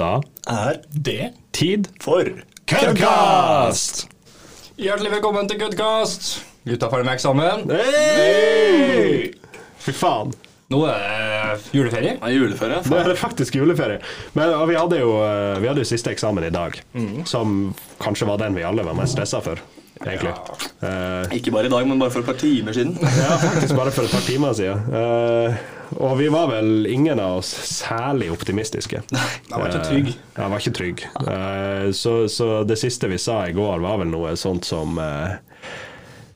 Da er Det. tid for Køddkast! Hjertelig velkommen til Goodcast. Gutta ferdig med eksamen. Hey! Fy faen. Nå er det juleferie. Det er juleferie. Nå er det faktisk juleferie. Men og vi hadde jo eh, vi hadde jo siste eksamen i dag, som kanskje var den vi alle var mest stressa for, egentlig. Eh, Ikke bare i dag, men bare for et par timer siden. ja, faktisk bare for et par timer siden. Uh, og vi var vel ingen av oss særlig optimistiske. Nei, Jeg var ikke trygg. Eh, jeg var ikke trygg. Så, så det siste vi sa i går, var vel noe sånt som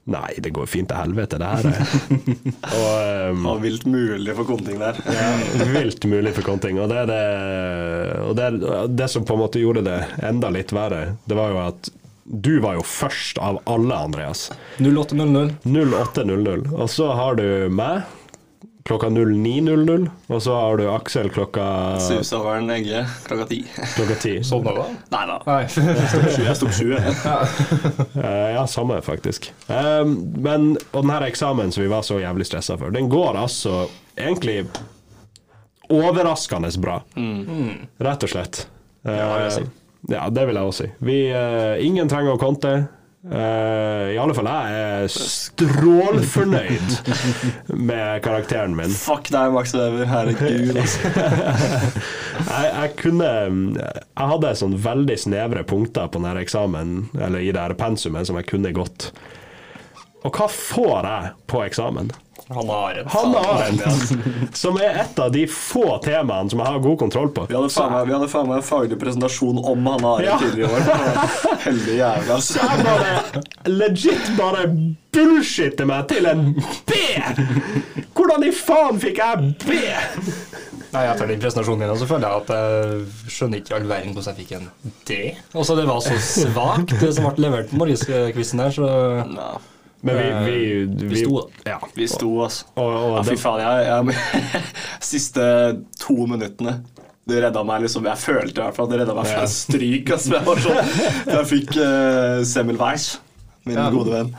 Nei, det går fint til helvete, det her. og Det var vilt mulig for konting der. vilt mulig for konting. Og, det, det, og det, det som på en måte gjorde det enda litt verre, det var jo at du var jo først av alle, Andreas. 0800. 08.00. Og så har du meg klokka 09.00. Og så har du Aksel klokka, Susoveren Egge klokka ti. klokka 10. Sovna du? Nei da. Jeg sto på sju. jeg. Eh, ja, samme, faktisk. Um, men, og den her eksamen som vi var så jævlig stressa for, den går altså egentlig overraskende bra. Rett og slett. Ja, Ja, vil jeg si. Eh, ja, det vil jeg også si. Vi, uh, ingen trenger å konte. Uh, I alle fall jeg er strålfornøyd med karakteren min. Fuck deg, Max Weber. Herregud. Altså. jeg, jeg kunne Jeg hadde sånn veldig snevre punkter på denne eksamen, eller i det her pensumet, som jeg kunne gått. Og hva får jeg på eksamen? Hanne Arendt. Hanne Arendt, som er et av de få temaene som jeg har god kontroll på. Vi hadde faen meg, vi hadde faen meg en faglig presentasjon om Hanne Arendt Ja. tidligere i år. Heldig jævla. altså. Jeg bare legit bare bullshitter meg til en B! Hvordan i faen fikk jeg B? Nei, Etter den presentasjonen din så føler jeg at jeg skjønner ikke i all verden hvordan jeg fikk en D. Også det var så svakt, det som ble levert på morgenskvisten der, så Ja, Men vi, vi, Vi sto. Ja. vi sto, altså. Og, og Ja, fy faen, jeg, jeg Siste to minuttene det redda meg liksom Jeg følte i hvert fall at det redda meg fra Ja. stryk. Altså. Jeg, var sånn, jeg fikk uh, Semmelweis, min Ja. gode venn.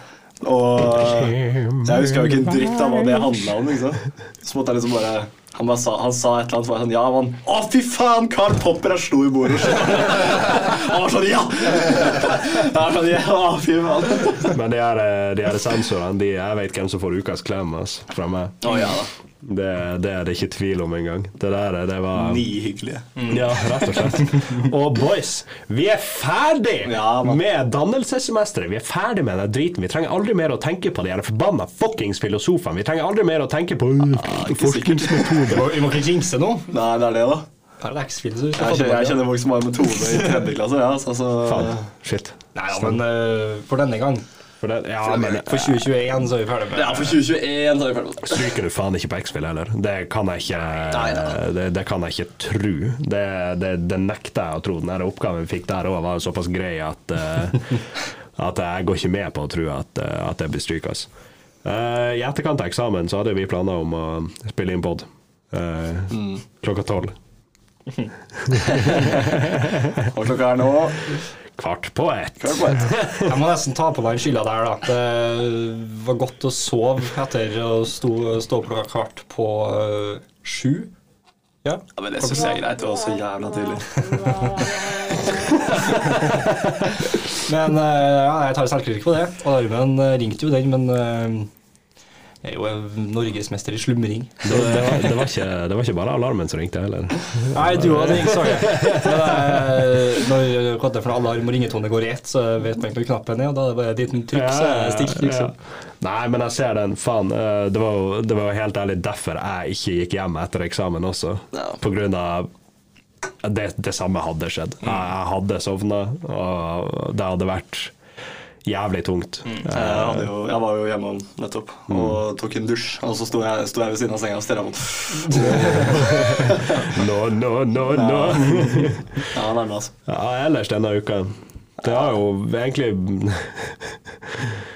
Og jeg huska jo ikke en dritt av hva det handla om. Liksom. Så måtte jeg liksom bare han, sa, han sa et eller annet meg sånn Ja, man Å, fy faen! Carl Popper er slo i bordet. Han var sånn Ja! Jeg var sånn, ja, fy faen. men de her, de her sensorene, de, jeg vet hvem som får ukas klem altså, fra meg. Å ja da. Det, det er det ikke tvil om engang. Det der, det var Ni hyggelige. Ja, rett og slett. Og boys, vi er ferdig Ja, med dannelsessemesteret. Vi er ferdig med den driten. Vi trenger aldri mer å tenke på de her forbanna fuckings filosofene. Vi trenger aldri mer å tenke på uh, forskningsmetoder. Vi må ikke jinxe nå. Nei, det er det, da. Parallax-filosofi. Jeg jeg kjenner folk som har metode i tredje klasse. Ja, så, så, Faen. Shit. Nei ja, men uh, for denne gang. For det, ja, men For 2021 så er vi ferdig med Ja, for 2021 så er vi ferdig med det. Stryker du faen ikke på X-Fill heller? Det kan jeg ikke Nei, det, det kan jeg ikke tro. Det, det, det nekter jeg å tro. Den her oppgaven vi fikk der òg, var såpass grei at eh, At jeg går ikke med på å tro at, eh, at det blir stryk. Altså. Eh, I etterkant av eksamen så hadde vi planer om å spille inn pod klokka tolv. Og klokka er nå Kvart på ett. kvart på ett. Jeg må nesten ta på meg den skylda der, da. Det var godt å sove etter å stå, stå på kvart på uh, sju. Ja. Ja, men det syns jeg er greit. Det var så jævla tidlig. Men uh, ja, jeg tar selvkritikk på det. Alarmen eh, ringte jo den, men jeg er jo norgesmester i slumring. Det, det, var, det, var ikke, det var ikke bare alarmen som ringte heller. Nei, du hadde ringt, sa jeg. Men eh, når kodde for alarm og ringetone går i ett, så vet man ikke hvor knappen er, og da er det bare et trykk, så er det stilt, liksom. Nei, men jeg ser den. Faen. eh, Det var jo det var helt ærlig derfor jeg ikke gikk hjem etter eksamen også. Ja. På grunn av det, det samme hadde skjedd. Jeg, jeg hadde sovna, og det hadde vært jævlig tungt. Jeg, hadde jo, jeg var jo hjemme nettopp og tok en dusj. Og så sto jeg, sto jeg ved siden av senga og stirra mot No, no, no, no. Ja, nærme, altså. Ja, ellers denne uka Det har jo egentlig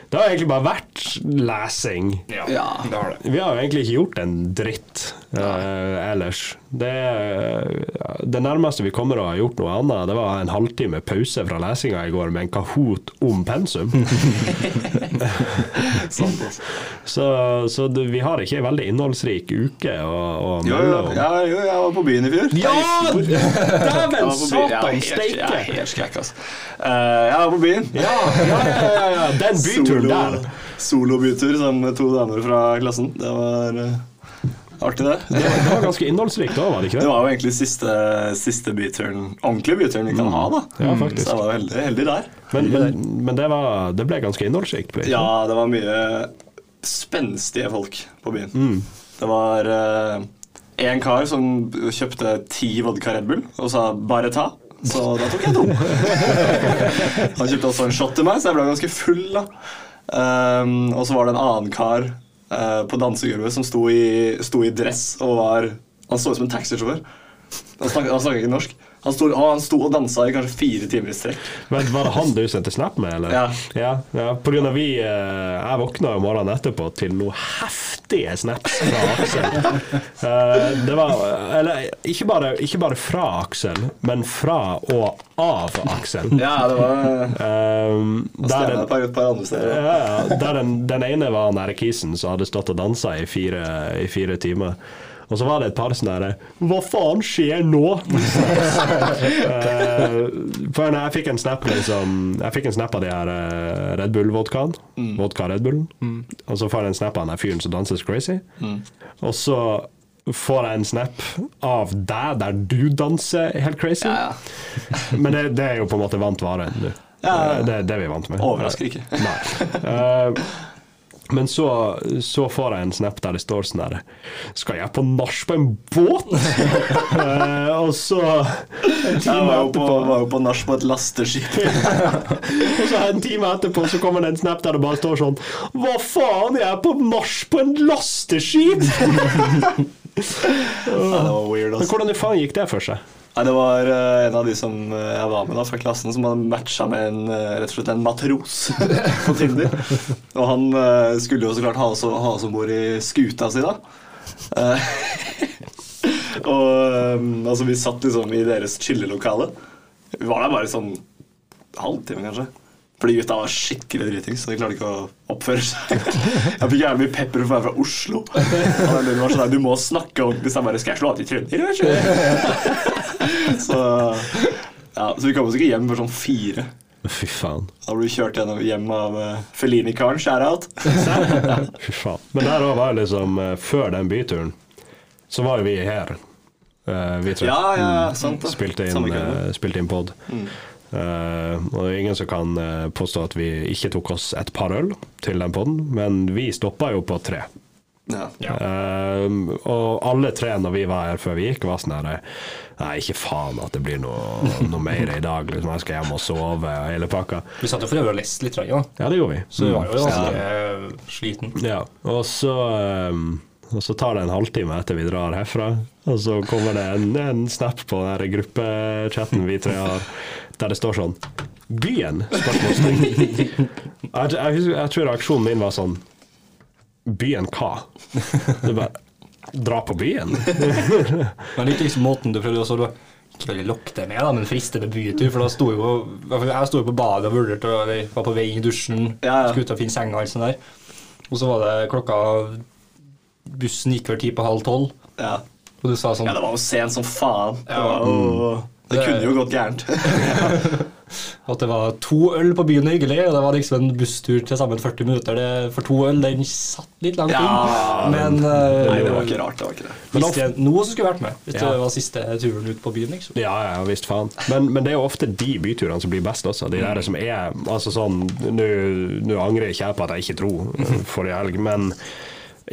Det har egentlig bare vært lesing. Ja, Ja. det har det. Vi har jo egentlig ikke gjort en dritt. Eh, ellers. Det, det nærmeste vi kommer å ha gjort noe annet, det var en halvtime pause fra lesinga i går med en Kahoot om pensum. Altså. Så, så du, vi har ikke en veldig innholdsrik uke å, å melde jo, om. ja, jo, jeg var på byen i fjor. Ja! Dæven satan steike! Jeg er helt skrekk, altså. Uh, jeg var på byen. Ja, ja, ja, ja, ja. Den byturen der. Solobytur sammen med to damer fra klassen. Det var eh, artig, det. Det var, det var ganske innholdsrikt òg, var det ikke Det det? var jo egentlig siste, siste byturen, ordentlige byturen vi kan ha, da. Mm. Ja, faktisk. Så jeg var heldig, heldig der. Men, men, men det, var, det ble ganske innholdsrikt. ble det? Ja, det var mye spenstige folk på byen. Mm. Det var én kar som kjøpte ti vodka Red Bull og sa 'bare ta'. Så da tok jeg to. Han kjøpte også en shot til meg, så jeg ble ganske full. da. Um, og så var det en annen kar eh, på dansegulvet som sto i, sto i dress og var Han så ut som en taxisjåfør. Han snakket, ikke norsk. Han sto, han sto og dansa i kanskje fire timer i strekk. Men Var det han du sendte snap med, eller? Ja. ja, ja på grunn av vi eh, Jeg våkna jo morgenen etterpå til noe heftige snaps fra Aksel. Eh, det var Eller ikke bare, ikke bare fra Aksel, men fra og av Aksel. Ja, det var Um, der den, par, par andre steder. ja, ja, der den, den ene var han kisen som hadde stått og dansa i fire, i fire timer. Og så var det et par sånne der Hva faen skjer nå? Eh, for når jeg fikk en snap liksom Jeg fikk en snap av de her eh, Red Bull-vodkaen. Vodka Red Bullen. Og så får jeg en snap av den fyren som danser crazy. Og så får jeg en snap av deg der du danser helt crazy. Ja, ja. Men det, det er jo på en måte vant vare nå. Ja. Det er det vi er vant med. Overrasker ikke. Nei. Eh, men så, så får jeg en snap der det står sånn her Skal jeg på nach på en båt? Eh, og så en Jeg var jo på, etterpå var jo på nach på et lasteskip. Og så en time etterpå så kommer det en snap der det bare står sånn Hva faen, jeg er på nach på en lasteskip! Ja, det var weird, Men altså. hvordan i faen gikk det for seg? Nei, det var uh, en av de som uh, jeg var med da, fra klassen, som hadde matcha med en, uh, rett og slett en matros på Tinder. Og han skulle jo så klart ha oss, ha oss om bord i skuta si, da. Og um, altså, vi satt liksom i deres chillelokale. Vi var der bare sånn halvtime, kanskje. Fordi gutta var skikkelig dritings, så de klarte ikke å oppføre seg. Jeg fikk gjerne mye pepper for å være fra Oslo. Og den var sånn der, Du må snakke ordentlig, så jeg bare Skal jeg slå av til trønder? Så, ja, så vi kom oss ikke hjem for sånn fire. Fy faen. Da ble vi kjørt gjennom hjem av uh, Felini-karen. share-out. Fy faen. Men der òg var liksom uh, Før den byturen, så var jo vi her. Uh, vi tre. Ja, ja, sant det. Spilte inn, Samme uh, spilte inn pod. Eh, og det er ingen som kan eh, påstå at vi ikke tok oss et par øl til den poden, men vi stoppa jo på tre. Ja. Ja. Eh, og alle tre når vi var her før vi gikk, var sånn her Nei, ikke faen at det blir noe, noe mer i dag. Liksom. Jeg skal hjem og sove og hele pakka. Vi satt jo for øvrig og leste litt, ja. Ja, det gjorde vi. så vi var jo Mm. ganske eh, sliten. Ja, og så, um, og så tar det en halvtime etter vi drar herfra, og så kommer det en, en snap på den gruppechatten vi tre har, der det står sånn Byen? Spørsmålstegn. Jeg, jeg, jeg tror reaksjonen min var sånn Byen hva? Du bare Dra på byen? Men litt liksom måten du prøvde også Ikke veldig lokke det med, da, men friste med bytur. For da sto jo i hvert fall Jeg sto jo på badet og vurderte og var på vei inn i dusjen, Ja, ja. skulle ut og finne senga og alt sånt der. Og så var det klokka Bussen gikk vel ti på halv tolv, Ja. og du sa sånn ja, det var jo sent som faen. Det, Ja. var jo, det Det- kunne jo gått gærent. at det var to øl på byen er hyggelig, og det var liksom en busstur til sammen 40 minutter. Det, for to øl, den satt litt langt Ja, inn. Men eh, Nei, det var ikke rart. det var ikke det. hvis det er noe som skulle vært med, hvis Ja. det var siste turen ut på byen, liksom. Ja, ja, visst faen. Men, men det er jo ofte de byturene som blir best også. De der som er altså sånn Nå angrer angrer ikke jeg på at jeg ikke dro eh, forrige helg, men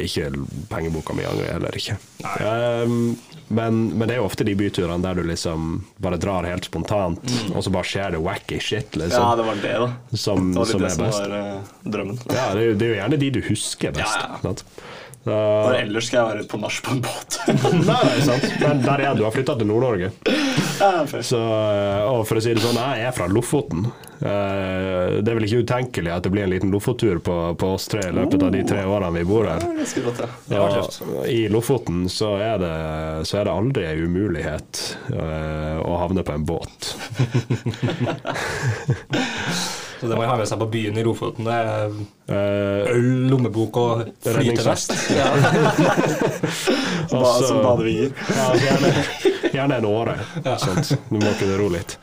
ikke pengeboka mi angrer jeg heller ikke. Um, men, men det er jo ofte de byturene der du liksom bare drar helt spontant, og så bare skjer det wacky shit, Ja, liksom. det var det, da. Som, Det var litt som det som best. var uh, drømmen. Ja, det er, jo, det er jo gjerne de du husker best. Ja, ja. Når ellers skal jeg være ute på nach på en båt. Nei, nei, sant. Men der er du har flytta til Nord-Norge. Så, eh, og for å si det sånn, jeg er fra Lofoten. Eh, Det er vel ikke utenkelig at det blir en liten Lofottur på, på oss tre i løpet av de tre årene vi bor her. Er ja. Og I Lofoten så er det, så er det aldri en umulighet eh, å havne på en båt. Så det må ha med seg på byen i Lofoten. Det er Eh, øl, lommebok og flytevest. til vest. Ba, så- som badevinger. Ja, gjerne, gjerne en åre. Sånt. Du må kunne ro litt.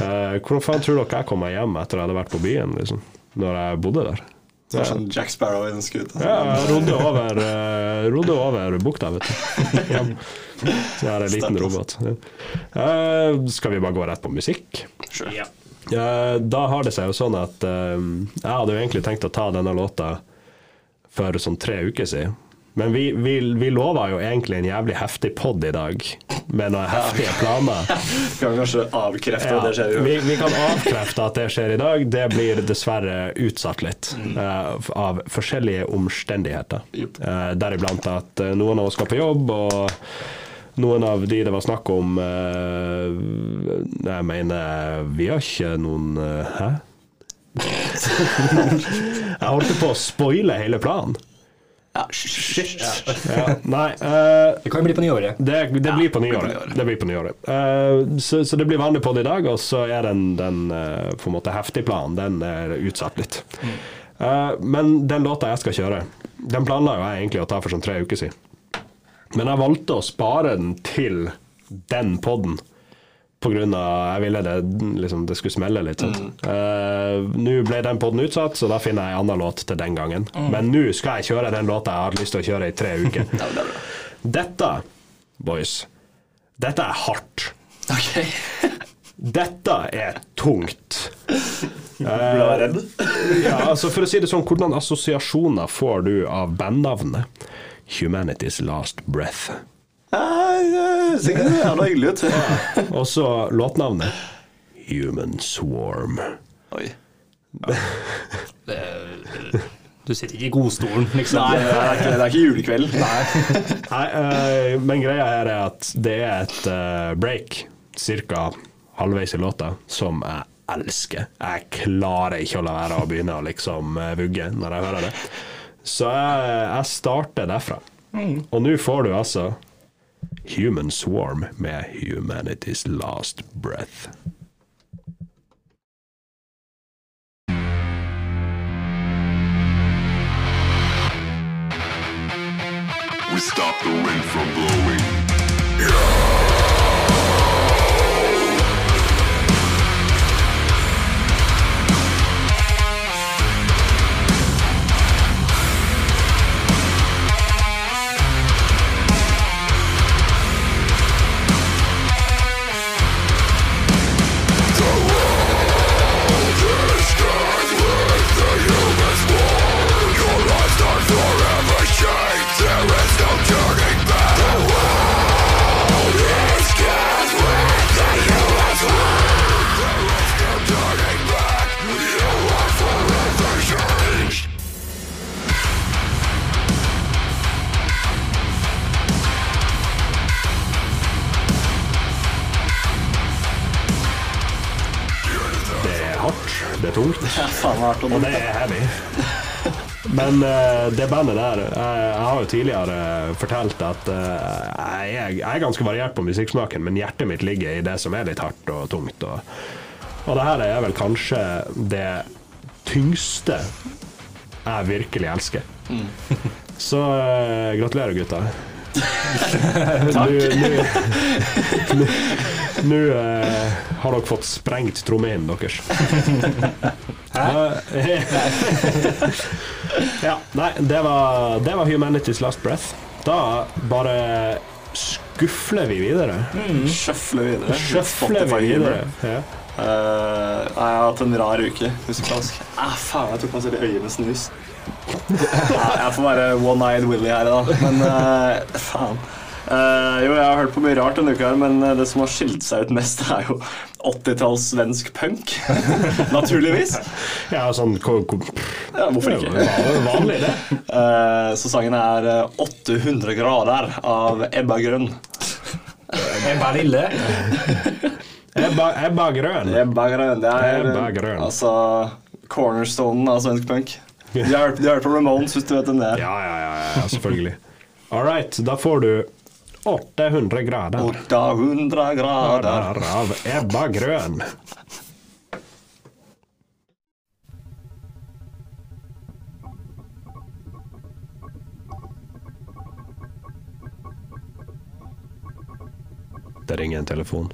Uh, hvordan faen tror dere jeg kom meg hjem etter jeg hadde vært på byen, liksom? Når jeg bodde der? Det var sånn Jack Sparrow i en skute. Ja, jeg rodde over, uh, rodde over bukta, vet du. Så jeg er en liten robot. Ja. Eh, skal vi bare gå rett på musikk? Sure. Ja. Da har det seg jo sånn at eh, jeg hadde jo egentlig tenkt å ta denne låta for sånn tre uker siden. Men vi, vi, vi lova jo egentlig en jævlig heftig pod i dag, med noen heftige planer. vi Kan kanskje avkrefte Ja, at det skjer dag vi, vi kan avkrefte at det skjer i dag. Det blir dessverre utsatt litt uh, av forskjellige omstendigheter. Jupp. Eh, Deriblant at noen av oss skal på jobb, og noen av de det var snakk om eh, Jeg mener, vi har ikke noen eh, Hæ? Jeg holdt på å spoile hele planen. Ja, shit. Ja, nei uh, Det kan jo bli på nyåret. det, det blir på det blir på nyåret. Det blir på nyåret. Uh, så, så det blir vanlig på det i dag, og så er den, den uh, på en måte heftig planen den er utsatt litt. Eh, men den låta jeg skal kjøre, den planla jo jeg egentlig å ta for sånn tre uker siden. Men jeg valgte å spare den til den podden. På grunn av jeg ville det, liksom, det skulle smelle litt. Mm. Uh, nå ble den podden utsatt, så da finner jeg en annen låt til den gangen. Men nå skal jeg kjøre den låta jeg har lyst til å kjøre i tre uker. Er. Dette, boys, dette er hardt. Okay. Dette er tungt. Uh. Ja, altså For å si det sånn, hvordan assosiasjoner får du av bandnavnet? Humanity's Last Breath. Nei, ser ikke så jævla hyggelig ut. Og så låtnavnet Human Swarm. Oi. Det, du sitter ikke i godstolen, liksom. Nei, det er ikke, det er ikke julekvelden. Nei, eh, men greia her er at det er et eh, break ca. halvveis i låta som jeg elsker. Jeg klarer ikke å la være å begynne å liksom eh, vugge når jeg hører det. Så jeg, jeg starter derfra. Og nå får du altså Human Swarm med Humanity's Last Breath. We stop the wind from blowing. Det hardt, det er tungt. Faen hardt Og det er heavy. Men uh, det bandet der eh, Jeg har jo tidligere fortalt at uh, jeg, jeg er ganske variert på musikksmaken, men hjertet mitt ligger i det som er litt hardt og tungt. Og, og det her er vel kanskje det tyngste jeg virkelig elsker. Så uh, gratulerer, gutta. Nå- nå- Nå eh, har dere fått sprengt trommehinnen deres. Hæ? ja, nei, det var, det var Humanity's Last Breath. Da bare skufler vi videre. Sjøfle videre. Sjøfler vi videre. Ja. Uh, jeg har hatt en rar uke musikalsk. Ah, faen, jeg tok meg selv i øyet med snus. Jeg får være one-eyed Willy her, da. Men uh, faen. Eh, jo, jeg har hørt på mye rart denne uka, men eh, det som har skilt seg ut mest, er jo 80-talls svensk punk. Naturligvis. Ja, sånn Ja, hvorfor Det ikke? jo vanlig, det. Uh, så sangen er eh, 800 grader av Ebba Grønn. Ebba Lille. Ebba, Ebba Grønn. Ebba Grønn, det er Ebba Grøn. altså cornerstonen av svensk punk. De har, hørt- på Ramones, hvis du vet hvem det er. Ja, ja, ja, ja, selvfølgelig. All right, da får du 800 grader 800 grader. av Ebba Grøn. Det ringer en telefon.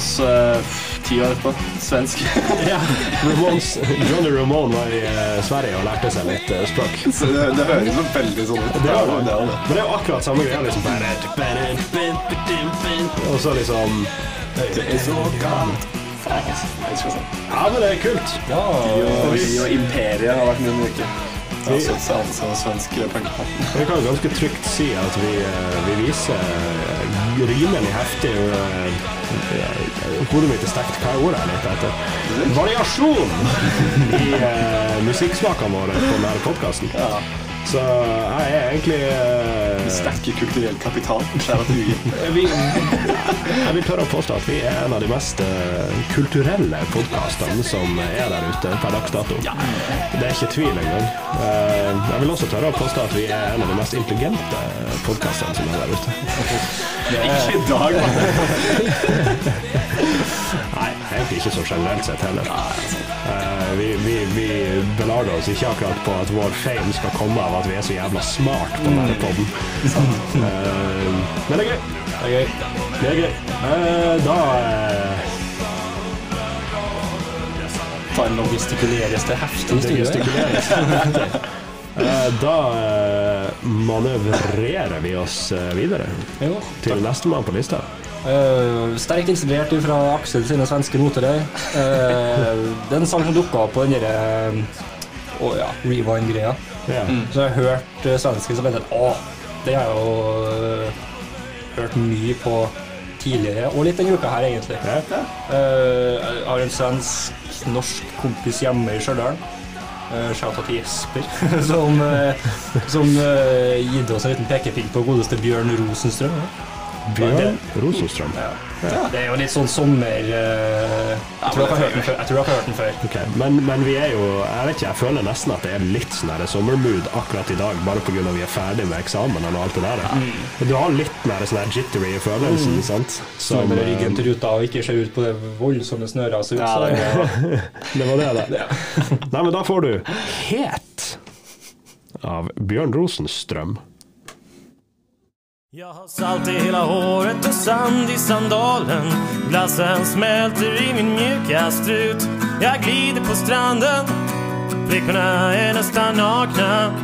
Ramones eh, ti år etterpå. Svensk. Ramones. Johnny Ramone var i eh, Sverige og lærte seg litt eh, språk. Så det, det høres jo veldig sånn ut. Det er det. det. er det. Men det er jo akkurat samme greia. Liksom. Og så liksom Det er så. Jeg sånn. Ja, men det er kult. Ja, og, og Imperiet har vært min uke. Jeg seg altså svensk punk. Vi kan ganske trygt si at vi, vi viser rimelig heftig eh, Hodet mitt er stekt. Hva er ordet jeg leter etter? Variasjon i uh, musikksmakene våre på denne podkasten. Ja. Så jeg er egentlig eh, Sterke kulturell kapital. Kjære at vi, Jeg vil tørre å påstå at vi er en av de mest eh, kulturelle podkastene som er der ute per dags dato. Det er ikke tvil engang. Eh, jeg vil også tørre å påstå at vi er en av de mest intelligente podkastene som er der ute. Ikke i dag, mann. Nei, egentlig ikke så generelt sett heller. Vi, vi, vi belager oss ikke akkurat på at vår fame skal komme av at vi er så jævla smart på denne podden. Eh, men det er gøy. Det er gøy. Det er gøy. Eh, da eh, Nå gestikuleres det heftig Det gestikuleres. Eh, Da manøvrerer vi oss videre Jo, til nestemann på lista. Eh, sterkt inspirert fra Aksel sine svenske noter. Eh, det er en sang som dukka opp på den derre oh, ja, rewind-greia. Ja. Så jeg har hørt uh, svenske som heter Å, det har jeg jo uh, hørt mye på tidligere, og litt denne uka her, egentlig. Ja. Eh, jeg har en svensk-norsk kompis hjemme i Stjørdal. Uh, Shout-out til Jesper, som, uh, som uh, gitt oss en liten pekepinn på godeste Bjørn Rosenstrøm. Bjørn Rosenstrøm. Det er jo litt sånn sommer uh, jeg, tror jeg, jeg tror dere har hørt den før. Okay. men, men vi er jo Jeg vet ikke, jeg føler nesten at det er litt sånn sommermood akkurat i dag, bare pga. vi er ferdig med eksamen og alt det der. Du har litt mer sånn jittery i følelsen, sant? Som med eh, ryggen til ruta og ikke ser ut på det voldsomme snøret. Så ut, Ja, det det, Det var det, det. Nei, men da får du Het av Bjørn Rosenstrøm. Jag har salt i hela håret och sand i sandalen. Glassen smälter i min mjuka strut. Jag glider på stranden. Flickorna är nästan nakna.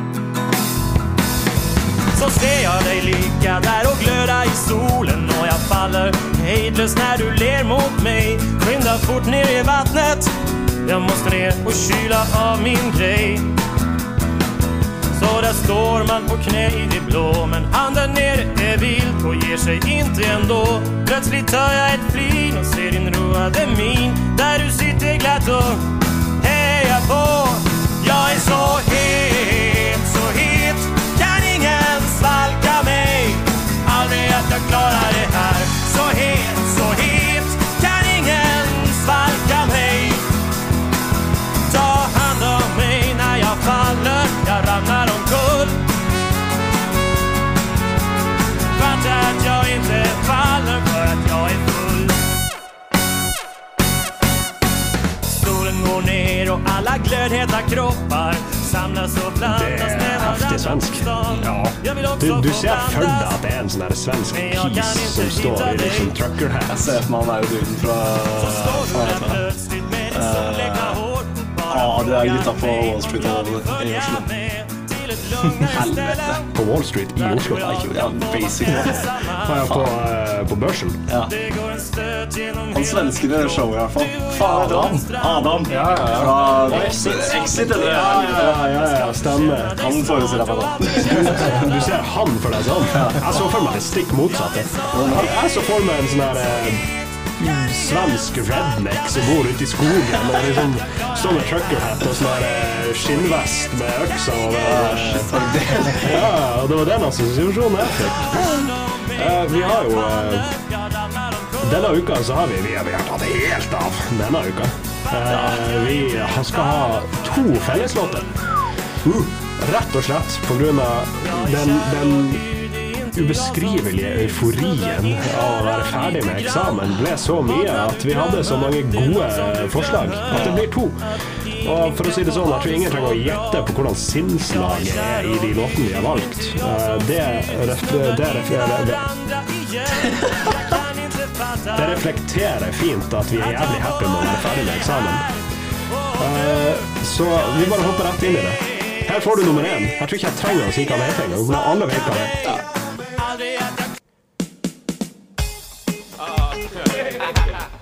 Så ser jag dig ligga där och glöda i solen. Och jag faller hejdlöst när du ler mot mig. Skynda fort ner i vattnet. Jag måste ner och kyla av min grej så där står man på knä i det blå Men han där är vild och ger sig inte ändå. Plötsligt tar jag ett flin och ser din roade min. Där du sitter glatt och hejar på. Jag är så het, så het. Kan ingen svalka mig. Aldrig att jag klarar det här. Så het, kroppar samlas och blandas Det med heftig varandra svensk. på stan. Jag Du, du ser for deg at det er en sånn der svensk kis som står i liksom trucker trucker Jeg ser for meg han duden fra Ja, det er gutta på Wall Street og i Oslo. ställe På Wall Street i Oslo. Ja, basically. Ja, på, eh, på børsen. Ja. Han svensken i det showet i hvert fall. Faen heter? Adam. Ja, ja, ja. Fra Exit, eller? Ja, ja, ja, stemmer. Han forestiller jeg meg da. Du ser han for deg sånn. Jeg så for meg det stikk motsatte. Jeg så for meg en sånn her eh, svensk redneck som bor ute i skogen og liksom står med truckerhatt og sånn eh, skinnvest med øksa over. Ja, og det var den assosiasjonen jeg fikk. Eh, vi har jo Denne uka så har vi Vi har, vi har tatt helt av denne uka. Eh, vi skal ha to felleslåter. Rett og slett på grunn av den, den ubeskrivelige euforien av å være ferdig med eksamen ble så mye at vi hadde så mange gode forslag at det blir to. Og for å si det sånn, jeg tror ingen trenger å gjette på hvordan sinnslaget er i de låtene vi har valgt. Eh, Det, det, det, reflerer- det, det reflekterer fint at vi er jævlig happy med å være ferdig med eksamen. Eh, Så vi bare hopper rett inn i det. Her får du nummer én. Jeg tror ikke jeg trenger å si hva det heter engang, men alle vet hva det er. Aldrig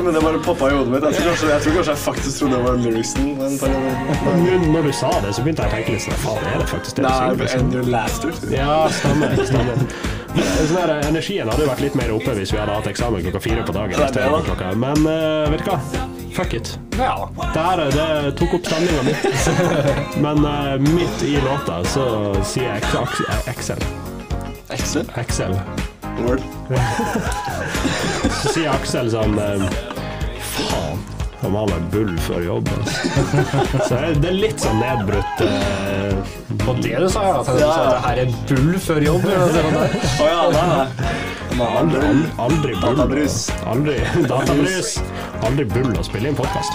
vet men det bare poppa i hodet mitt. Jeg tror kanskje jeg, tror kanskje jeg faktisk trodde det var lyricsen. Når du sa det, så begynte jeg å tenke litt sånn Faen, er det faktisk det? du synger? Nei, liksom? your last Ja, stemmer. stemmer. Sånn der, energien hadde jo vært litt mer oppe hvis vi hadde hatt eksamen klokka fire på dagen. Det det, klokka. Men uh, vet du hva? Fuck it. Ja. Det, det tok opp stemninga mi. Men uh, midt i låta så sier jeg Ax- Excel. Excel. Excel. Word. Så sier Aksel sånn eh, Faen, han har bull før jobb. Altså. Så det er litt sånn nedbrutt eh, Og det du sa, ja, at det her er bull før jobb. Å ja, nei, nei. Aldri, aldri, bull. Databrus. Aldri, databrus. Aldri bull å spille inn podkast.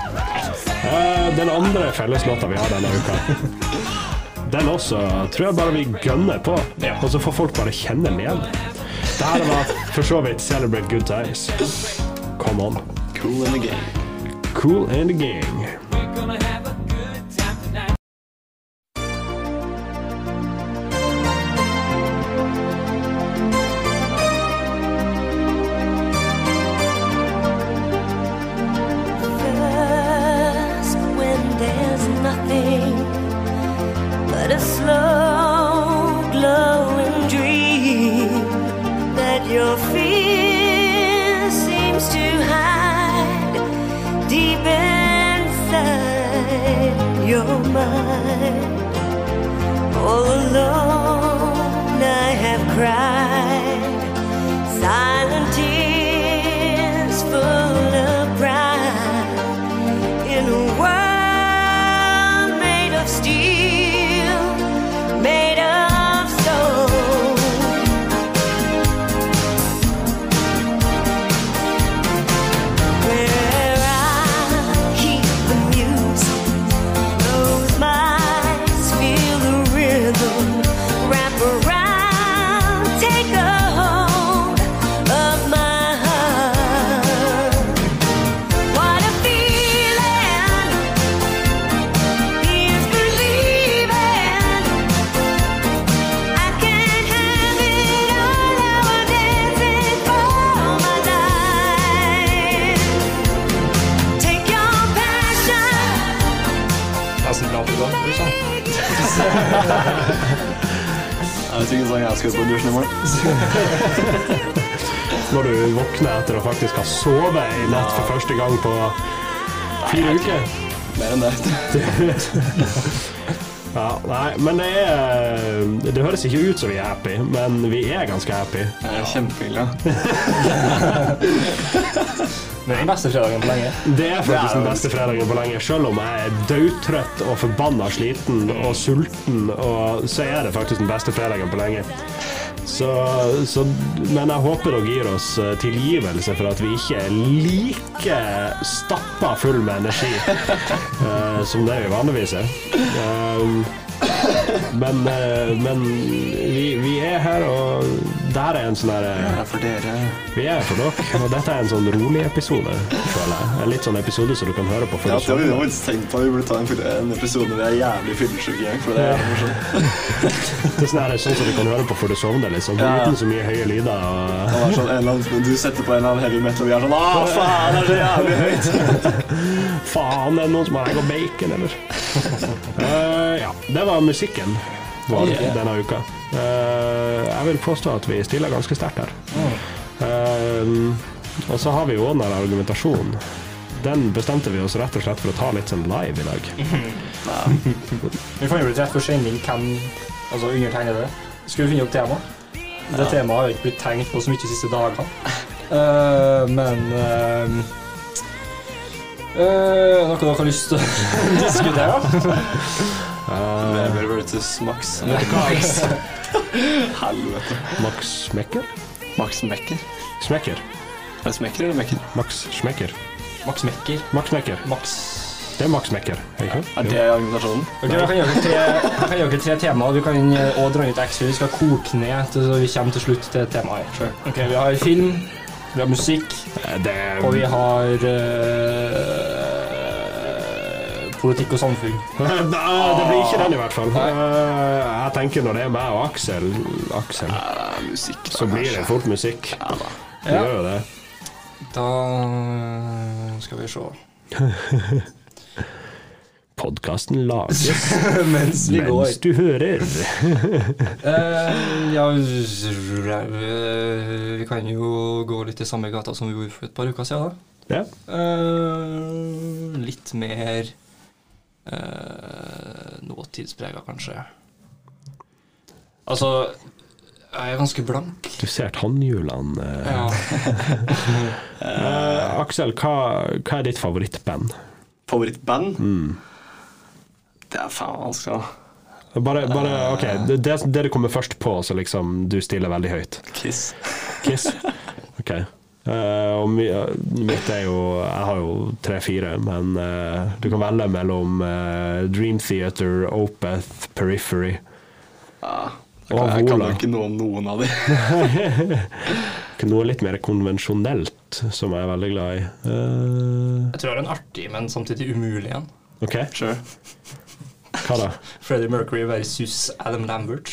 den andre felleslåta vi har denne uka, den også tror jeg bare vi gønner på. Og så får folk bare kjenne den igjen. Det her var for så vidt Celebrate Good Times. Come on. Cool in the game. Cool and the gang. Skal ut på dusjen i morgen. Når du våkner etter å faktisk ha sovet i natt for første gang på fire uker. Mer enn det. Ja, nei, men det er Det høres ikke ut som vi er happy, men vi er ganske happy. Jeg er kjempeglad. Det er den beste fredagen på lenge. Det er faktisk den beste fredagen på lenge. Selv om jeg er daudtrøtt og forbanna sliten og sulten, og så er det faktisk den beste fredagen på lenge. Så, så, men jeg håper dere gir oss eh, tilgivelse for at vi ikke er like stappa full med energi uh, som det vi vanligvis er. Uh, men uh, men vi, vi er her, og det her er en sånn her Vi er for dere. Vi er for dere, og dette er en sånn rolig episode, føler jeg. En litt sånn episode som du kan høre på Ja, det har vi faktisk tenkt på. Vi burde ta en, episode hvor vi er jævlig fyllesyke igjen. For det er morsomt. Det er sånn, sånn som du kan høre på før du sovner, liksom. Ja. Uten så mye høye lyder. Og... Det var sånn, annen, du setter på en eller annen heavy metal, og vi er sånn Å, faen, det er så jævlig høyt! Faen, det er noen som har egg og bacon, eller? uh, ja, det var musikken var Ja. denne uka. Eh, jeg vil påstå at vi stiller ganske sterkt her. Eh, og så har vi jo også den argumentasjonen. Den bestemte vi oss rett og slett for å ta litt sånn live i dag. Vi fant jo litt rett for sending hvem altså undertegnede skulle finne opp tema. Det temaet har ikke blitt tenkt på så mye de siste dagene. Uh, men uh, Noe dere har lyst til å diskutere? Weber versus Max. Helvete. Max Smekker? Max Mekker. Smekker. Er det Smekker eller Mekker? Max Smekker. Max Mekker. Max Mekker. Max Det er Max Mekker. ikke sant? Er det argumentasjonen? Ok, Jeg kan gjøre tre, jeg kan gjøre tre temaer. Du kan også dra ut ekstra. Vi skal koke ned til så vi kommer til slutt til et tema her. Ok, Vi har film, vi har musikk, Eh, Det og vi har eh, politikk og samfunn. Nei, det blir ikke den i hvert fall. Eh, Jeg tenker når det er meg og Aksel, Aksel Uh, musikk, da, så blir det fort musikk. Ja, da. Det Ja. gjør jo det. Da skal vi se. Podkasten lages Mens vi går. mens du hører. uh, ja, eh, vi kan jo gå litt i samme gata som vi gjorde for et par uker siden. da. Ja. Uh, litt mer uh, tidsprega, kanskje. Altså Jeg er ganske blank. Du ser tannhjulene. eh. Ja. uh, Aksel, hva, hva er ditt favorittband? Favorittband? Mm. Det er faen vanskelig. da. Bare, bare OK, det, det det det kommer først på, så liksom du stiller veldig høyt. Kiss. Kiss? OK. Eh, og mitt er jo Jeg har jo tre-fire, men uh, du kan velge mellom uh, Dream Theater, Opeth, Periphery. Ja. Og Jeg, jeg kan jo ikke noe om noen av de. Noe litt mer konvensjonelt, som jeg er veldig glad i. Eh, Jeg tror jeg har en artig, men samtidig umulig en. OK, Sure. hva da? Freddie Mercury versus Adam Lambert.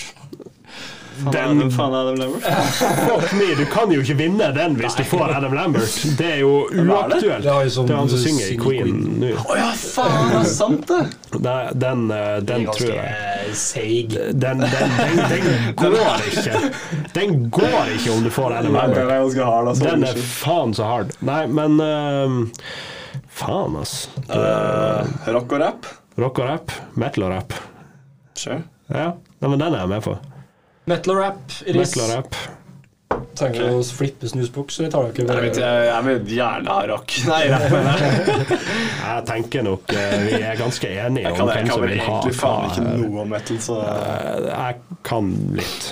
Den- er Adam Lambert? Fuck me, du kan jo ikke vinne den hvis du får Adam Lambert. Det er jo uaktuelt. Det er som Det er han som synger i Queen nå. Å ja, faen, det er sant, det! Nei, Den, eh, den tror jeg seig. den, den, den, den går ikke. Den går ikke om du får Adam er Lambert. altså. Den er faen så hard. Nei, men uh, Faen, ass. Uh, rock og rap? Rock og rap. Metal og rap. Sure. Ja, men den er jeg med på. Metal og rap, Iris. Metal og rap. Trenger du å flippe snusbukser? eller tar dere Jeg, jeg, jeg vil gjerne ha rock. Nei, rap, mener jeg. Jeg tenker nok eh, vi er ganske enige Jeg om kan, jeg hvem kan som vel vil ha egentlig faen ikke noe om metal, så Eh, Jeg kan litt.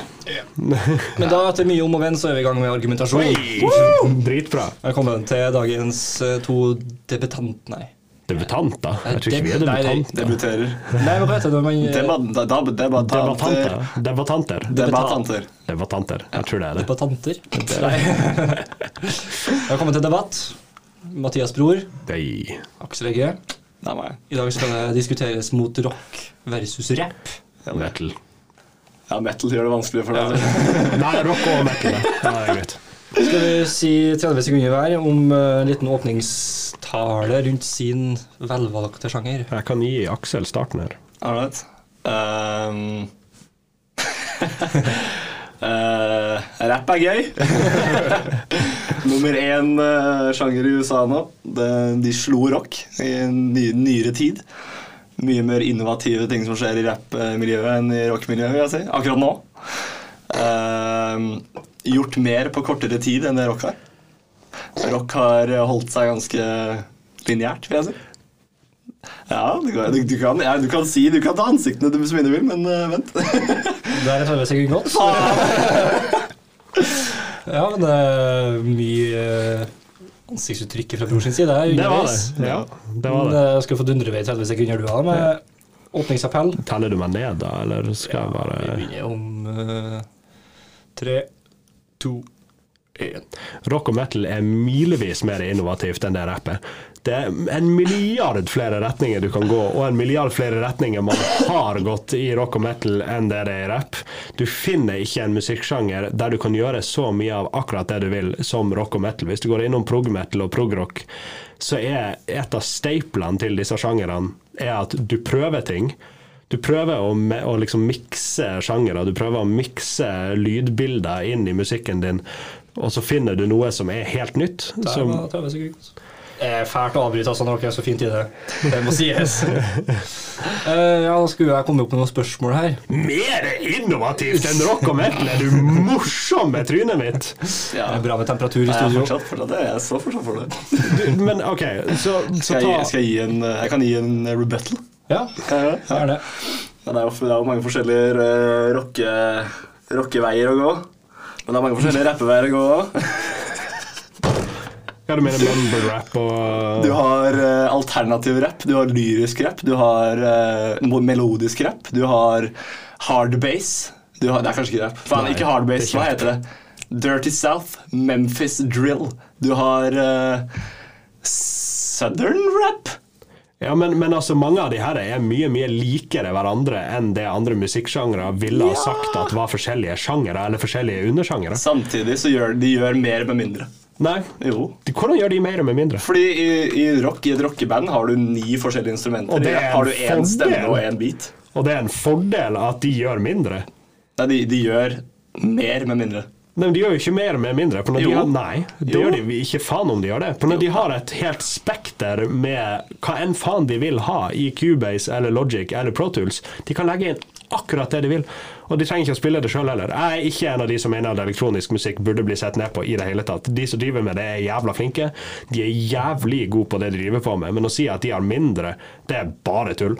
Men da, etter mye om og venn, så er vi i gang med argumentasjon. Dritbra. Velkommen til dagens eh, to debutant... Nei. Debutanter? Jeg tror ikke vi er debutanter. debuterer. Nei, hva heter det debatanter. Debattanter. Debattanter. Debattanter. Jeg tror det er det. Debattanter? Nei. Velkommen til debatt. Mathias Bror, Nei. Aksel Egge. Det er meg. I dag skal det diskuteres mot rock versus rap. Metal. Ja, metal gjør det vanskelig for deg. Nei, rock og metal. Ja, det er greit. Skal vi si 30 sekunder hver om eh, en liten åpningstale rundt sin velvalgte sjanger? Jeg kan gi Aksel starten her. All right. Um, uh, rap er gøy. Nummer én uh, sjanger i USA nå. De, de slo rock i ny, nyere tid. Mye mer innovative ting som skjer i rappmiljøet enn i rockmiljøet, vil jeg si. Akkurat nå. Um, gjort mer på kortere tid enn det rock har. Rock har holdt seg ganske lineært, vil jeg si. Ja, du kan, du, du, kan, ja, du kan si Du kan ta ansiktene du som du vil, men uh, vent. Der er 30 sekunder godt. Ja, men det er mye ansiktsuttrykket fra bror sin side. Det var det. Ja, det var Men, det. eh, skal få dundre ved i 30 sekunder, du òg, med åpningsappell. Teller du meg ned, da, eller skal jeg bare Vi begynner om uh, tre, to, én. Rock og metal er milevis mer innovativt enn det rapp er. Det er en milliard flere retninger du kan gå, og en milliard flere retninger man har gått i rock og metal enn det det er i rapp. Du finner ikke en musikksjanger der du kan gjøre så mye av akkurat det du vil som rock og metal. Hvis du går innom prog-metal og prog-rock, så er et av staplene til disse sjangerne er at du prøver ting. Du prøver å, å liksom mikse sjangere, du prøver å mikse lydbilder inn i musikken din, og så finner du noe som er helt nytt. Det 30. Det er fælt å avbryte altså, når dere er så fint i det. Det må sies. uh, ja, da skulle jeg komme opp med noen spørsmål her. mer innovativt enn rock og metal! Er du morsom med trynet mitt? Det er bra med temperatur i studio. jeg er fortsatt, for det. Jeg så fortsatt for det. Du, men OK, så, så Skal jeg, skal jeg, gi en, jeg kan gi en rebuttal. Ja, det? det er det. Men det er jo det er jo mange forskjellige uh, rocke, rockeveier å gå. Men det er mange forskjellige rappeveier å gå òg. Hva du mener mumble rap og Du har uh, alternativ rap, du har lyrisk rap, du har uh, melodisk rap, du har hard bass. Du har, det er kanskje ikke rap. Faen, ikke hard det er bass. Hva heter det? Dirty South, Memphis drill. Du har uh, southern rap. Ja, men, men altså, mange av de her er mye mye likere hverandre enn det andre musikksjangre ville ha Ja. sagt at var forskjellige sjangere eller forskjellige undersjangere. Samtidig så gjør de gjør mer med mindre. Nei. Jo. Hvordan gjør de mer med mindre? Fordi i, i rock, i et rockeband har du ni forskjellige instrumenter. Og det er en har du en én stemme og én beat. Og det er en fordel at de gjør mindre. Nei, de, de gjør mer med mindre. Nei, men De gjør jo ikke mer med mindre. For når de har, nei, det Jo. gjør de ikke faen om de gjør det. For når de har et helt spekter med hva enn faen de vil ha i Cubase eller Logic eller Pro Tools, de kan legge inn akkurat det de vil. Og de trenger ikke å spille det sjøl heller. Jeg er ikke en av de som mener at elektronisk musikk burde bli sett ned på i det hele tatt. De som driver med det, er jævla flinke. De er jævlig gode på det de driver på med. Men å si at de har mindre, det er bare tull.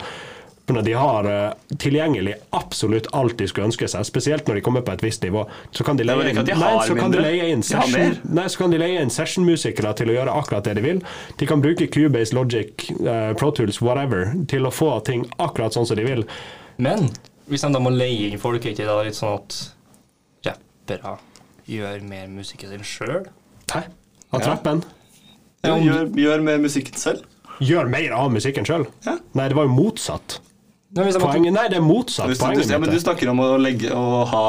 Når de har eh, tilgjengelig absolutt alt de skulle ønske seg, spesielt når de kommer på et visst nivå, så kan de leie inn, de nei, så kan de leie inn session, nei, så kan de leie inn sessionmusikere til å gjøre akkurat det de vil. De kan bruke Cubase, Logic, uh, Pro Tools, whatever, til å få ting akkurat sånn som de vil. Men hvis de da må leie inn folk, er det da litt sånn at rappere gjør mer musikken sin sjøl? Hæ? At Ja. rappen Ja, gjør, gjør mer musikken selv. gjør mer av musikken sjøl? Ja. Nei, det var jo motsatt. Nei, hvis de Poenget, nei, det er motsatt. Hvis du, Poenget ja, men du er- snakker om å legge å ha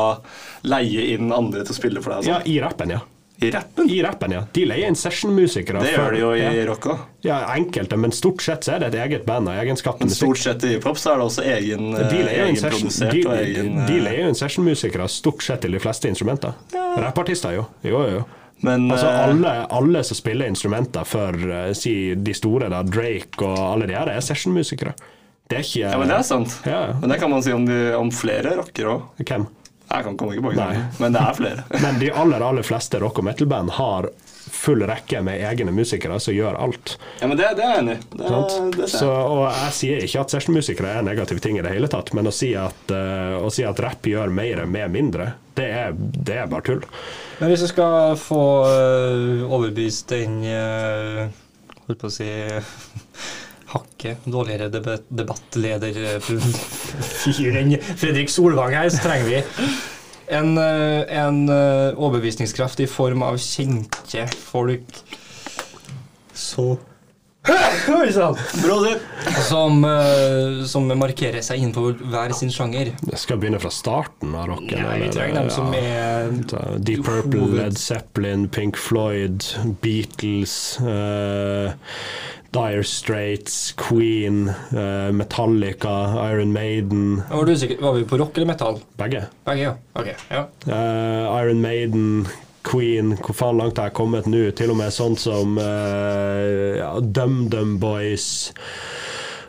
leie inn andre til å spille for deg. Ja, Altså. i rappen, ja. I rappen. I rappen, ja. De leier inn sessionmusikere. Det gjør de jo i ja. rock òg. Ja, enkelte, men stort sett så er det et eget band av egenskapt musikk. stort sett i pop så er det også egen, De egenprodusert de, og egen de eh, leier inn sessionmusikere stort sett til de fleste instrumenter. Rappartister, jo. Jo, jo, jo. Men Altså, eh, alle, alle som spiller instrumenter for eh, si, de store, da, Drake og alle de her, er sessionmusikere. Det er ikke Ja, men det er sant. Ja. Men det kan man si om, de, om flere rockere òg. Hvem? Jeg kan komme ikke på Nei. men det er flere. Men de aller, aller fleste rock- og metal-band har full rekke med egne musikere som gjør alt. Ja, men det, det er jeg enig i. Det, det Så, og jeg sier ikke at sessionmusikere er negative ting i det hele tatt, men å si at, eh, å si at rapp gjør mer med mindre, det er, det er bare tull. Men hvis du skal få øh, overbevist den øh, Holdt på å si hakket dårligere debat debattleder-fyr enn Fredrik Solvang her, så trenger vi en, øh, en øh, overbevisningskraft i form av kjente folk så Oi sann! Broder! Som, som markerer seg innenfor hver sin sjanger. Jeg skal begynne fra starten av rocken. Ja, vi trenger dem som ja. er Deep Purple, Led Zeppelin, Pink Floyd, Beatles, eh, Dire Straits, Queen, eh, Metallica, Iron Maiden Var, du sikker, var vi på rock eller metal? Begge. Begge, ja. Okay, ja. Uh, Iron Maiden, Queen, hvor faen langt har jeg kommet nå? Til og med sånn som uh, ja, DumDum Boys.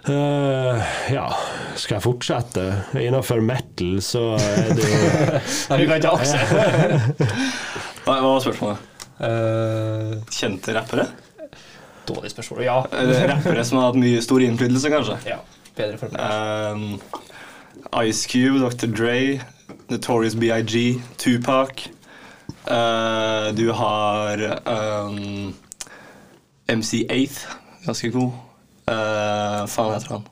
Uh, ja, skal jeg fortsette? Innenfor metal så er det jo Nei, vi kan ikke akse. Hva var spørsmålet? Uh, Kjente rappere? Dårlig spørsmål. Ja. Rappere som har hatt mye stor innflytelse, kanskje? ja. Bedre for meg. Um, Ice Cube, Dr. Dre, Notorious BIG, Tupac. Uh, du har um, MC8, ganske god. Uh, faen heter han.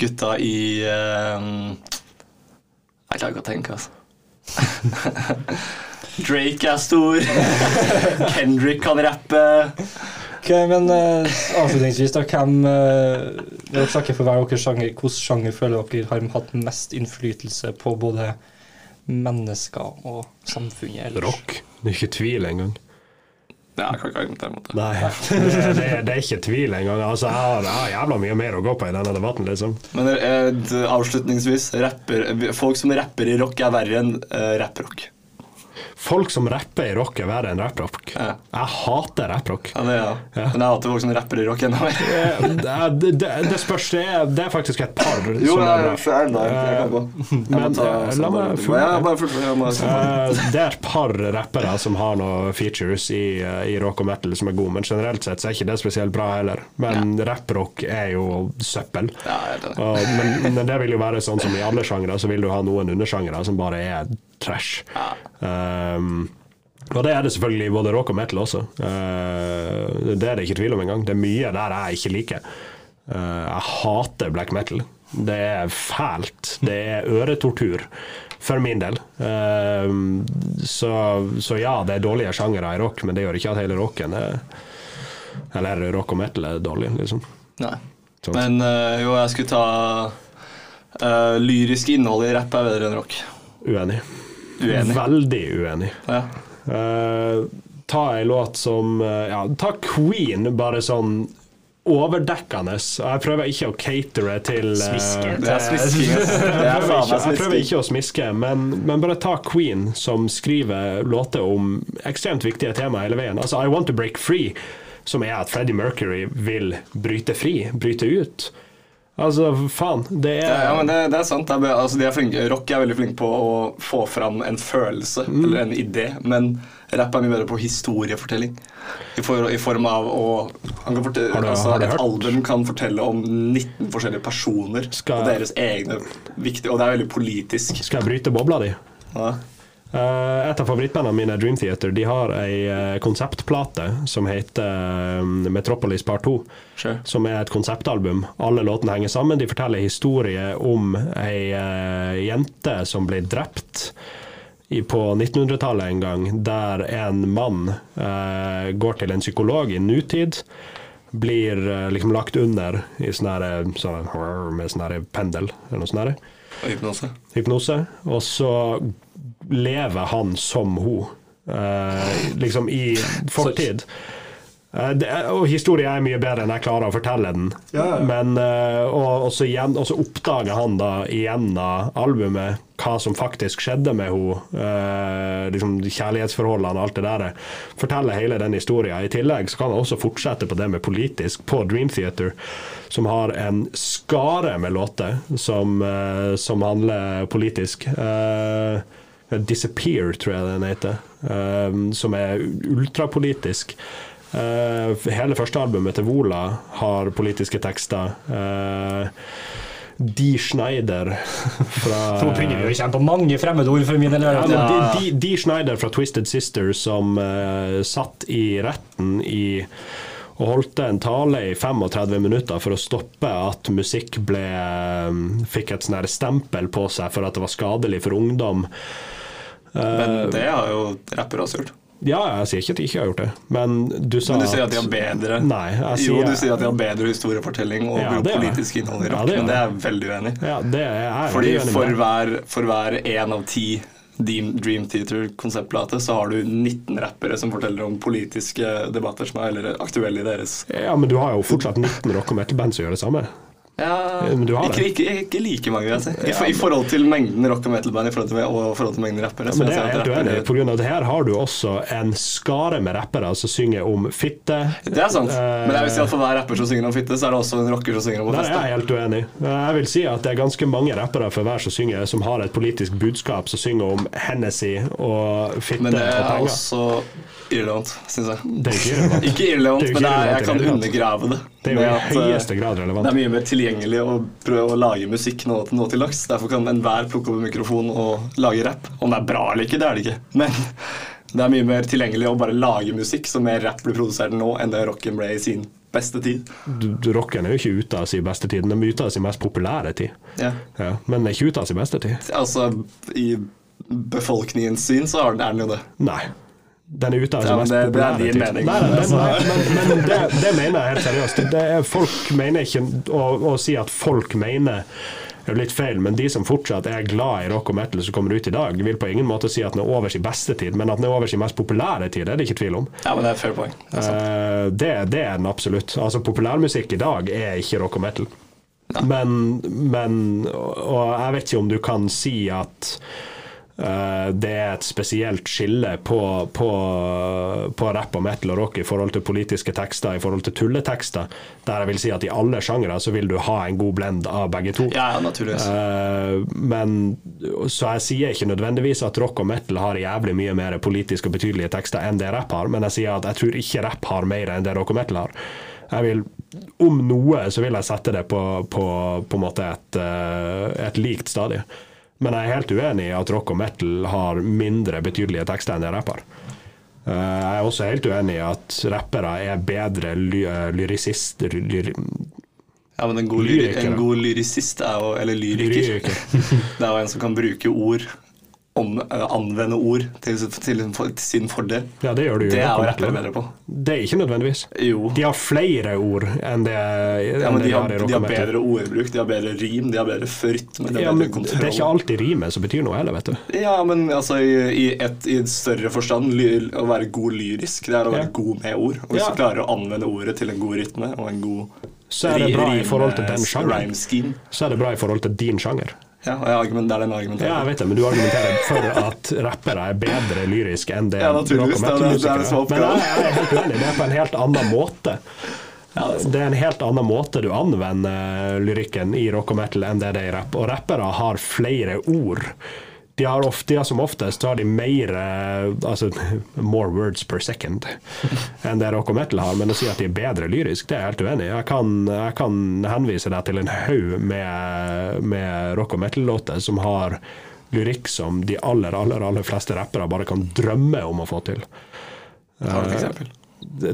Gutta i um, Jeg klarer ikke å tenke, altså. Drake er stor. Kendrick kan rappe. Ok, men uh, avslutningsvis, da, hvem uh, Dere snakker for hver deres sjanger. Hvilken sjanger føler dere har hatt mest innflytelse på både mennesker og samfunnet ellers? rock. Det er ikke tvil engang. Ja, jeg kan ikke argumentere mot det. Nei, det, det, det er ikke tvil engang. Altså, jeg, har, jeg har jævla mye mer å gå på i denne debatten, liksom. Men uh, avslutningsvis, rapper, folk som rapper i rock er verre enn uh, rapprock. Folk som rapper i rock, er verre enn rapprock. Ja. Jeg hater rapprock. Ja, det er. Ja. Men jeg hater folk som rapper i rock enda mer. Eh, Det, det, det spørs. Det er, det er faktisk et par Jo, som er bra. jeg, jeg kan gå. Men, ta eh, la meg fullføre. Ja, Eh, det er et par rappere som har noen features i, eh, i rock og metal som er gode, men generelt sett så er ikke det spesielt bra heller. Men rapprock er jo søppel. Ja, det er. Og, men, men det vil jo være sånn som i alle sjangre, så vil du ha noen undersjangre som bare er trash. Um, og det er det selvfølgelig i både rock og metal også. Uh, det er det ikke tvil om engang. Det er mye der jeg ikke liker. Uh, jeg hater black metal. Det er fælt. Det er øretortur. For min del. Uh, så, så ja, det er dårlige sjangere i rock, men det gjør ikke at hele rocken er Eller rock og metal er dårlig, liksom. Nei. Sånt. Men eh, jo, jeg skulle ta eh, Lyrisk innhold i rapp er bedre enn rock. Uenig. Uenig. Veldig uenig. Ja. Uh, ta ei låt som eh, Ja, ta Queen, bare sånn overdekkende. Jeg prøver ikke å catere til eh, Smiske. Det er smisking. jeg er prøver, ikke, jeg prøver ikke å smiske, men, men bare ta Queen, som skriver låter om ekstremt viktige tema hele veien. Altså I Want To Break Free, som er at Freddie Mercury vil bryte fri, bryte ut. Altså, faen. Det er Ja, ja, men det, det er sant. Det er, altså, de er flinke, rock er veldig flink på å få fram en følelse Mm. eller en idé, men rapp er mye bedre på historiefortelling. I, for, I form av å fortelle, Har du- altså, har Et hørt? album kan fortelle om 19 forskjellige personer Skal- og deres egne viktige Og det er veldig politisk. Skal jeg bryte bobla di? Ja. Eh, et av favorittbandene mine, Dream Theater, de har ei eh, konseptplate som heter eh, Metropolis Part 2. Sure. Som er et konseptalbum. Alle låtene henger sammen. De forteller historier om ei jente som ble drept i, på 1900-tallet en gang, der en mann går til en psykolog i nutid. Blir liksom lagt under i sånn her, sånn, med sånn pendel eller noe sånt. Og hypnose. hypnose, og så lever han som hun. eh, liksom i fortid. Eh, det, og historien er mye bedre enn jeg klarer å fortelle den. Ja, ja. Men, eh, og, og, så igjen, og så oppdager han da gjennom albumet hva som faktisk skjedde med henne. Eh, liksom kjærlighetsforholdene og alt det der. Forteller hele den historien. I tillegg så kan han også fortsette på det med politisk på Dream Theater, som har en skare med låter som, eh, som handler politisk. Eh, Disappear, tror jeg den heter. um, som er ultrapolitisk. Uh, hele første albumet til Vola har politiske tekster. Uh, Dee Schneider fra Nå begynner vi å kjenne på mange fremmedord for min del. ja, de, de, Dee Schneider fra Twisted Sister som uh, satt i retten i og holdt en tale i 35 minutter for å stoppe at musikk ble, fikk et sånn stempel på seg for at det var skadelig for ungdom. Men det har jo rappere også gjort. Ja, jeg sier ikke at de ikke har gjort det, men du sa Men du sier at de har bedre Nei, jeg Jo, du sier at de har bedre historiefortelling og Ja, politisk innhold i Ja, rock, det men det er jeg. veldig uenig i. Ja, det er jeg Fordi veldig enig for hver, for hver én av ti Dream, Dream Theater-konseptplate, så har du 19 rappere som forteller om politiske debatter som er eller aktuelle i deres Ja, men du har jo fortsatt 19 rock- og metal-band som gjør det samme. Ja, men du har ikke, det. ikke, ikke like mange, vil jeg si. I, for, I forhold til mengden rock og metal-band i forhold til, og i forhold til mengden rappere. Ja, Men det er rapper, jeg at i. rappere- På grunn av det her har du også en skare med rappere som synger om fitte. Det er sant, uh, men jeg vil si at for hver rapper som synger om fitte, så er det også en rocker som synger om å Der er jeg helt uenig. Jeg vil si at det er ganske mange rappere for hver som synger, som har et politisk budskap, som synger om Hennessy og fitte Men det og er penger. også irrelevant, syns jeg. Det er ikke irrelevant. Ikke irrelevant, Det er men det er, jeg kan det undergrave det. Det er jo i eh, høyeste grad relevant. Det er mye mer tilgjengelig å prøve å lage musikk nå, nå til dags. Derfor kan enhver plukke opp en mikrofon og lage rapp. Om det er bra eller ikke, det er det ikke. Men det er mye mer tilgjengelig å bare lage musikk, så mer rapp blir produsert nå enn det rocken ble i sin beste tid. Rocken er jo ikke ute av sin beste tid, den er ute av sin mest populære tid. Ja. Ja, men den er ikke ute av sin beste tid. Altså, i befolkningens syn så er den jo det. Nei. Den er ute av sin Ja, men mest det- det er populære din mening. Nei, nei, nei, men, men det, det mener jeg helt seriøst. Det er, folk mener ikke å, å si at folk mener det er litt feil, men de som fortsatt er glad i rock og metal som kommer ut i dag, vil på ingen måte si at den er over sin beste tid, men at den er over sin mest populære tid, det er det ikke tvil om. Ja, men det er fair point. Det er. Eh, det, det er den absolutt. Altså Populærmusikk i dag er ikke rock og metal. Men, men Og jeg vet ikke om du kan si at det er et spesielt skille på, på, på rap og metal og rock i forhold til politiske tekster, i forhold til tulletekster, der jeg vil si at i alle sjangere så vil du ha en god blend av begge to. Ja, ja, naturligvis. Eh, men Så jeg sier ikke nødvendigvis at rock og metal har jævlig mye mer politiske og betydelige tekster enn det rap har, men jeg sier at jeg tror ikke rap har mer enn det rock og metal har. Jeg vil, Om noe så vil jeg sette det på, på, på en måte et, eh, et likt stadie. Men jeg er helt uenig i at rock og metal har mindre betydelige tekster enn det rapper. Eh, Jeg er også helt uenig i at rappere er bedre ly lyrisister lyri, Ja, men en god, lyri Lyriker, en god lyrisist er jo Eller lyriker. Lyriker. det er jo en som kan bruke ord om, eh, Anvende ord til, til, til sin fordel. Ja, det gjør du jo. Det er jo rappere bedre på. Det er ikke nødvendigvis. Jo. De har flere ord enn det, enn Ja, men de har, i de har bedre ordbruk, de har bedre rim, de har bedre rytme, de har Ja, bedre men det er ikke alltid rimet som betyr noe heller, vet du. Ja, men altså i, i, et, i et større forstand ly, Å være god lyrisk, det er å være Ja. god med ord. Og hvis Ja. du klarer å anvende ordet til en god rytme og en god Så er det bra i forhold til den sjangeren. Så er det bra i forhold til din sjanger. Ja, og jeg argumenterer det er den argumenterer. Ja, jeg vet det, men du argumenterer for at rappere er bedre lyrisk enn det Ja, naturligvis, det er det- det er som er er. Men jeg jeg er helt uenig, det er på en helt annen måte. Det er en helt annen måte du anvender lyrikken i rock og metal enn det det er i rapp. Og rappere har flere ord. De har, ofte, ja, som oftest har de mer eh, altså, more words per second enn det rock og metal har. Men å si at de er bedre lyrisk, det er jeg helt uenig i. Jeg kan, jeg kan henvise deg til en haug med, med rock og metal-låter som har lyrikk som de aller, aller, aller fleste rappere bare kan drømme om å få til. Har et eksempel?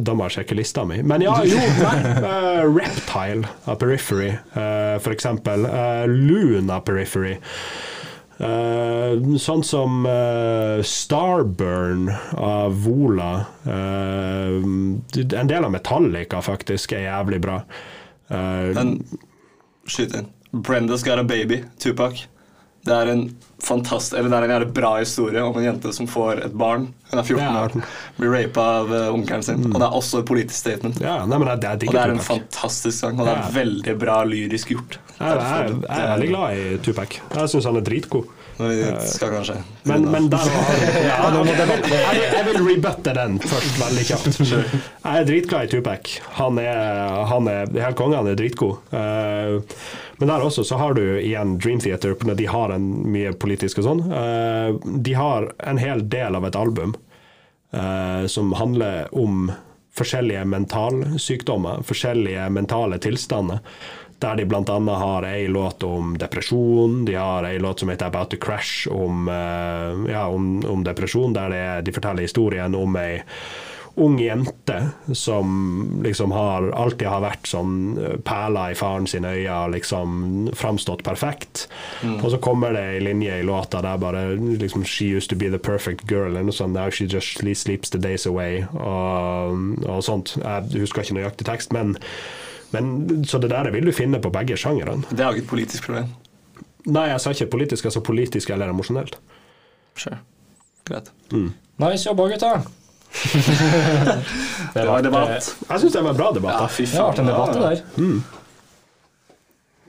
Da må jeg sjekke lista mi. Men ja, jo, eh, Reptile av Periphery, uh, for eksempel. Uh, Loon av Periphery. Eh, sånn som uh, Starburn av Vola. Uh, en del av Metallica faktisk er jævlig bra. Uh, Men skyt inn. Brenda's Got a Baby, Tupac. Det er en fantast eller det er en jævlig bra historie om en jente som får et barn. Hun er 14 Ja. år, blir rapa av eh, onkelen sin. Og det er også et politisk statement. Ja, nei, men det jeg Og det er en Tupac. fantastisk sang, og det er veldig bra lyrisk gjort. Jeg, jeg, er- jeg er veldig glad i Tupac. Jeg syns han er dritgod. Men vi skal kanskje Men, men der ja, ok, jeg, jeg, vil- jeg vil rebutte den først, veldig kjapt. Jeg er dritglad i Tupac. Han er, han er helt konge, han er dritgod. Eh, men der også så har du igjen Dream Theater, når de har en mye politisk og sånn. Eh, de har en hel del av et album eh, som handler om forskjellige mentalsykdommer, forskjellige mentale tilstander. Der de bl.a. har ei låt om depresjon, de har ei låt som heter About to Crash om, eh, ja, om, om depresjon, der det, de forteller historien om ei ung jente som liksom har, alltid har vært sånn eh, perla i faren sine øyne liksom framstått perfekt. Og så kommer det ei linje i låta der bare liksom She used to be the perfect girl, eller noe sånt. Now she just sleeps the days away, og, og sånt. Jeg husker ikke nøyaktig tekst, men, men så det der vil du finne på begge sjangerne. Det er jo ikke et politisk problem. Nei, jeg sa ikke politisk, altså politisk eller emosjonelt. Sure. Greit. Nice jobba, gutta. Det var en debatt. Jeg syns det var en bra debatt. Ja, fy faen. Det har vært en debatt, det der. Mm.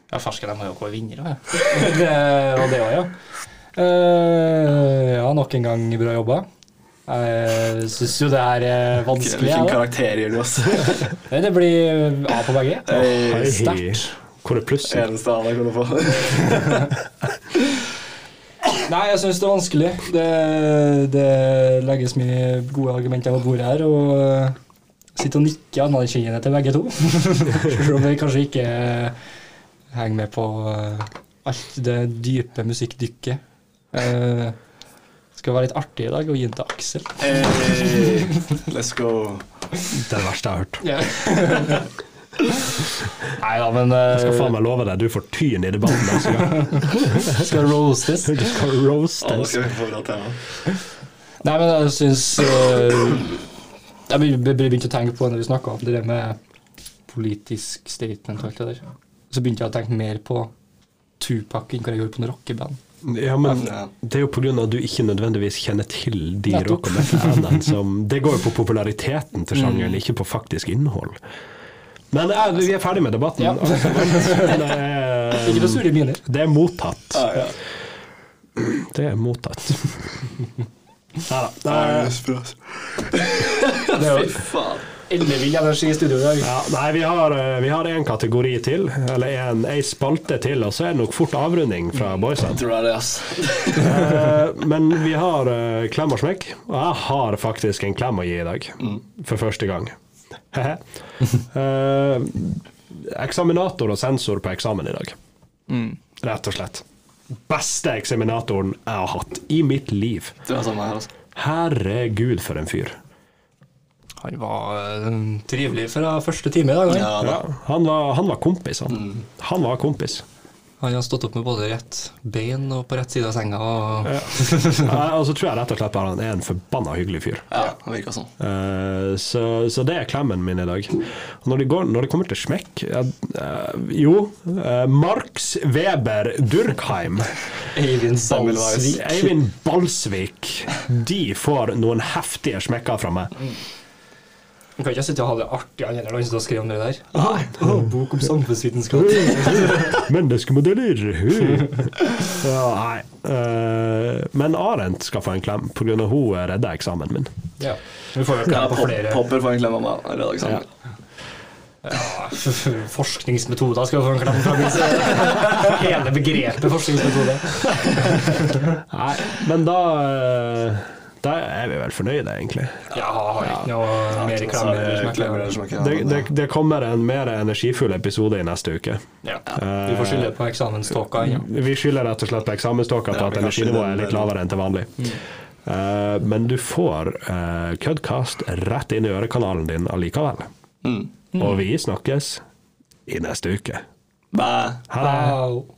Ja, farsken, de må jo vært vinnere, det var det òg, ja. Uh, ja, nok en gang bra jobba. Jeg syns jo det er eh, vanskelig, Hvilken karakter gir du oss? Det blir A på begge. Sterkt. Hvor er plusset? Eneste A jeg kunne få. Nei, jeg syns det er vanskelig. Det, det legges mye gode argumenter på bordet her, og sitter og nikker anerkjennende til begge to. Selv om vi kanskje ikke eh, henger med på eh, alt det dype musikkdykket. Uh, skal være litt artig i dag og gi den til Aksel. Hey, let's go. Det er det verste jeg har hørt. Nei da, men uh, Jeg skal faen meg love deg, du får tyn i debatten neste gang. skal roastes. Du skal roastes. Nei, men jeg syns Jeg be- be- begynte å tenke på når vi snakka om det der med politisk statement og alt det der. Så begynte jeg å tenke mer på Tupac enn hva jeg gjorde på noe rockeband. Ja, men det er jo av at du ikke nødvendigvis kjenner til de rock- og metal-bandene som Det går jo på populariteten til sjangeren, ikke på faktisk innhold. Men ja, vi er ferdig med debatten. Ja. Det, er, Ikke for sure miner. det er mottatt. Ja, ja. Det er mottatt. Nei, Nei, det er bra. Det er Fy jo faen. Ellevill energi i studio i dag. Ja, nei, vi har, eh, vi har en kategori til, eller en, en spalte til, og så er det nok fort avrunding fra ass. Eh, men vi har eh, klem og smekk, og jeg har faktisk en klem å gi i dag. For første gang. Eh, eksaminator og sensor på eksamen i dag. Rett og slett. Beste eksaminatoren jeg har hatt i mitt liv. Er altså. Herregud, for en fyr. Han var eh, trivelig fra første time i dag. Han, Ja, da. Ja, han, var, han var kompis, han. Han var kompis. han har stått opp med både rett bein og på rett side av senga. Og... Ja, og så tror jeg rett og slett bare han er en forbanna hyggelig fyr. ja, det virka sånn. Uh, så, så det er klemmen min i dag. Og når det, går, når det kommer til smekk uh, Jo, uh, Marx Weber Durkheim, Eivind Balsvik. Eivind Balsvik, de får noen heftige smekker fra meg. Han kan ikke sitte og ha det artig, heller, når han sitter og skriver om det der. En bok om samfunnsvitenskap. Menneskemodeller! ja, nei. Uh, men Arendt skal få en klem, pga. hun redda eksamen min. Ja. Vi får jo Ja, klem på flere popper får en klem av meg. Redda eksamen. ja, forskningsmetoder. Skal få en klem fra min side. Hele begrepet forskningsmetode. Nei, men da eh, Da er vi vel fornøyde, egentlig. Ja, har ikke noe mer Så klemmer. er det. Det, det, det kommer en mer energifull episode i neste uke. Ja. Vi får skylde på eksamenståka Ja. Vi skylder rett og slett på eksamenståka på at energinivået er litt lavere enn til vanlig. Eh, men du får uh, Cudcast rett inn i ørekanalen din allikevel. Mm. Og vi snakkes i neste uke. Bæ. Ha det!